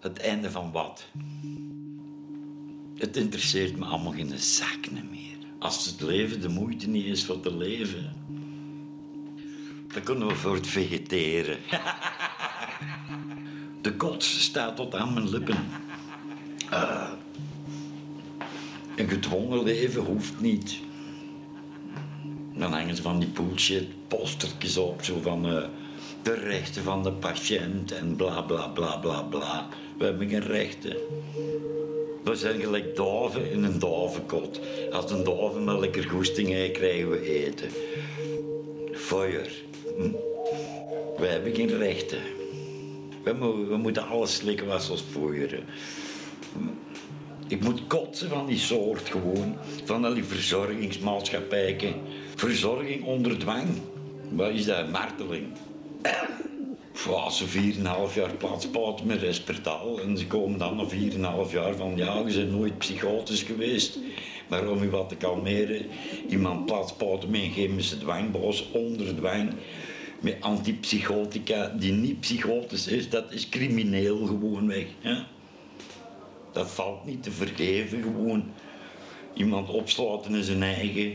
Het einde van wat? Het interesseert me allemaal geen zak meer. Als het leven de moeite niet is voor te leven, dan kunnen we voor het vegeteren. De kots staat tot aan mijn lippen. Uh, een gedwongen leven hoeft niet. Dan hangen ze van die bullshit postertjes op, zo van uh, de rechten van de patiënt en bla bla bla bla bla. We hebben geen rechten. We zijn gelijk duiven in een duivenkot. Als een duivenmelker goesting heeft, krijgen we eten. Feuer. Hm? We hebben geen rechten. We, mo we moeten alles slikken wat ze ons voeren. Ik moet kotsen van die soort gewoon. Van al die verzorgingsmaatschappijen. Verzorging onder dwang. Wat is dat? Marteling. Als ze 4,5 jaar plaatspouten met Respertal en ze komen dan na 4,5 jaar van ja, je bent nooit psychotisch geweest. Maar om je wat te kalmeren, iemand plaatspouten met een chemische dwangboos onder dwang met antipsychotica die niet psychotisch is, dat is crimineel gewoon weg. Dat valt niet te vergeven gewoon. Iemand opsluiten in zijn eigen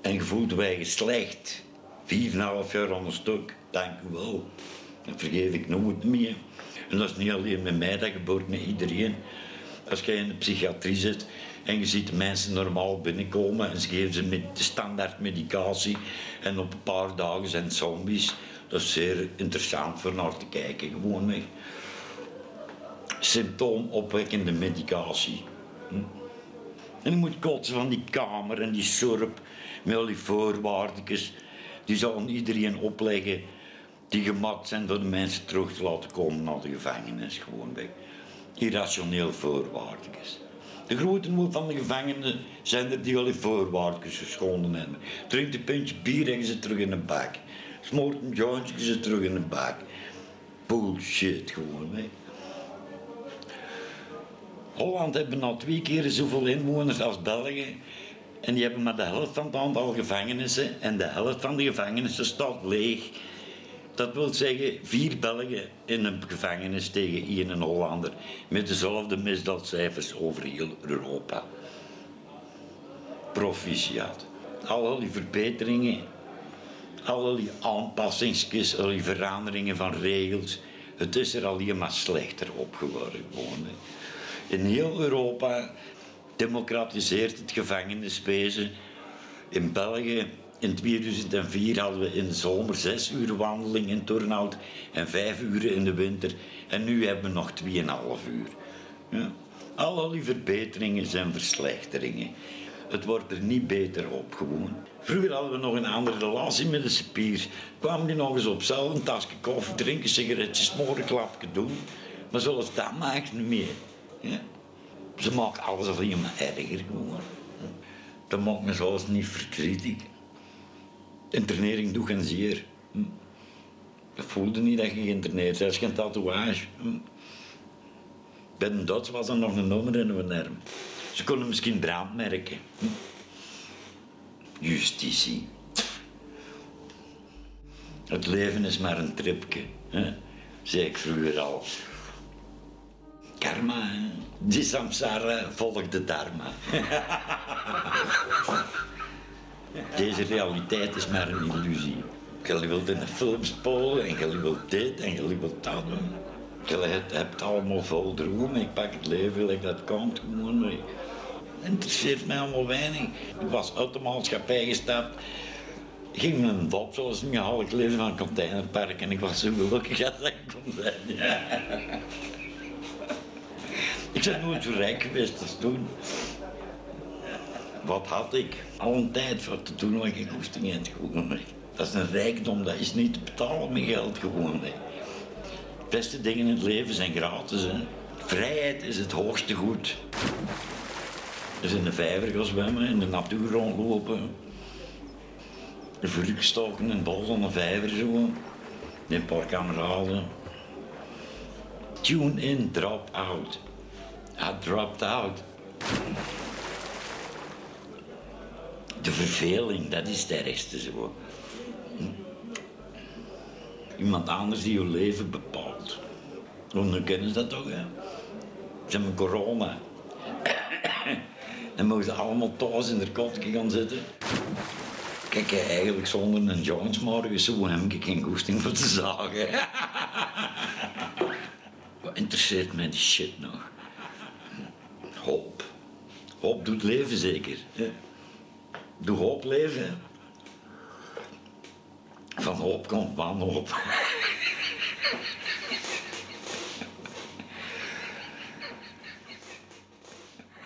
en gevoeld wij slecht. Vier en half jaar aan een stuk, dank u wel. Dat vergeef ik nooit meer. En dat is niet alleen met mij, dat gebeurt met iedereen. Als jij in de psychiatrie zit en je ziet mensen normaal binnenkomen en ze geven ze met de standaard medicatie en op een paar dagen zijn zombies. Dat is zeer interessant voor naar te kijken, gewoon mee. Symptoomopwekkende medicatie. Hm? En je moet kotsen van die kamer en die surp met al die voorwaardjes. Die zal iedereen opleggen die gemaakt zijn voor de mensen terug te laten komen naar de gevangenis. Gewoon weg. Irrationeel voorwaardjes. De grote moed van de gevangenen zijn er die al voorwaardjes geschonden hebben. Drinkt een pintje bier en ze terug in de bak. Smoort een jointje ze terug in de bak. Bullshit gewoon. Holland hebben al twee keer zoveel inwoners als België. En die hebben maar de helft van het aantal gevangenissen. En de helft van de gevangenissen staat leeg. Dat wil zeggen vier Belgen in een gevangenis tegen één Hollander. Met dezelfde misdaadcijfers over heel Europa. Proficiat. Al die verbeteringen, al die aanpassingsjes, al die veranderingen van regels. Het is er alleen maar slechter op geworden. In heel Europa democratiseert het gevangeniswezen. In België in 2004 hadden we in de zomer zes uur wandeling in Turnhout en vijf uur in de winter. En nu hebben we nog 2,5 uur. Ja. Al die verbeteringen zijn verslechteringen. Het wordt er niet beter op. Vroeger hadden we nog een andere relatie met de spier. Kwamen die nog eens op cel, een tasje koffie drinken, sigaretjes, smoren, klapje doen. Maar zoals dat maakt niet meer. Ja. Ze maken alles alleen maar erger gewoon. Dat maakt me zelfs niet verdrietig. Internering doet geen zeer. Dat voelde niet dat je geïnterneerd bent. Geen tatoeage. Bij een Duits was er nog een nummer in een arm. Ze konden misschien brandmerken. Hm. Justitie. Het leven is maar een tripje, hè? zei ik vroeger al. Karma, die samsara volgt de dharma. Deze realiteit is maar een illusie. Je wilt in de film spolen en je wilt dit en je wilt dat doen. Je hebt allemaal vol droom. Ik pak het leven like dat komt gewoon interesseert mij allemaal weinig. Ik was uit de maatschappij gestapt. Ging met een dop zoals een half leven van een containerpark. En ik was zo gelukkig dat ik kon zijn. Ja. Ik ben nooit zo rijk geweest als toen wat had ik? Al een tijd voor te doen wat ik goesting in gewoon. Dat is een rijkdom, dat is niet te betalen met geld gewoon. Beste dingen in het leven zijn gratis. Vrijheid is het hoogste goed. Dus in de vijver gaan zwemmen, in de natuur rondlopen. De vlugstoken in het bos aan de vijver zo. Een paar kameraden. Tune in, drop out. I dropped out. de verveling, dat is het ergste zo. Iemand anders die je leven bepaalt. Dan kennen dat toch, hè? Ze hebben corona. Dan mogen ze allemaal thuis in de kotje gaan zitten. Kijk, eigenlijk zonder een Jones morgen zo heb ik geen goesting voor te zagen. Wat interesseert mij die shit nog? Hoop. Doet leven zeker. Hè? Doe hoop leven. Van hoop komt wanhoop.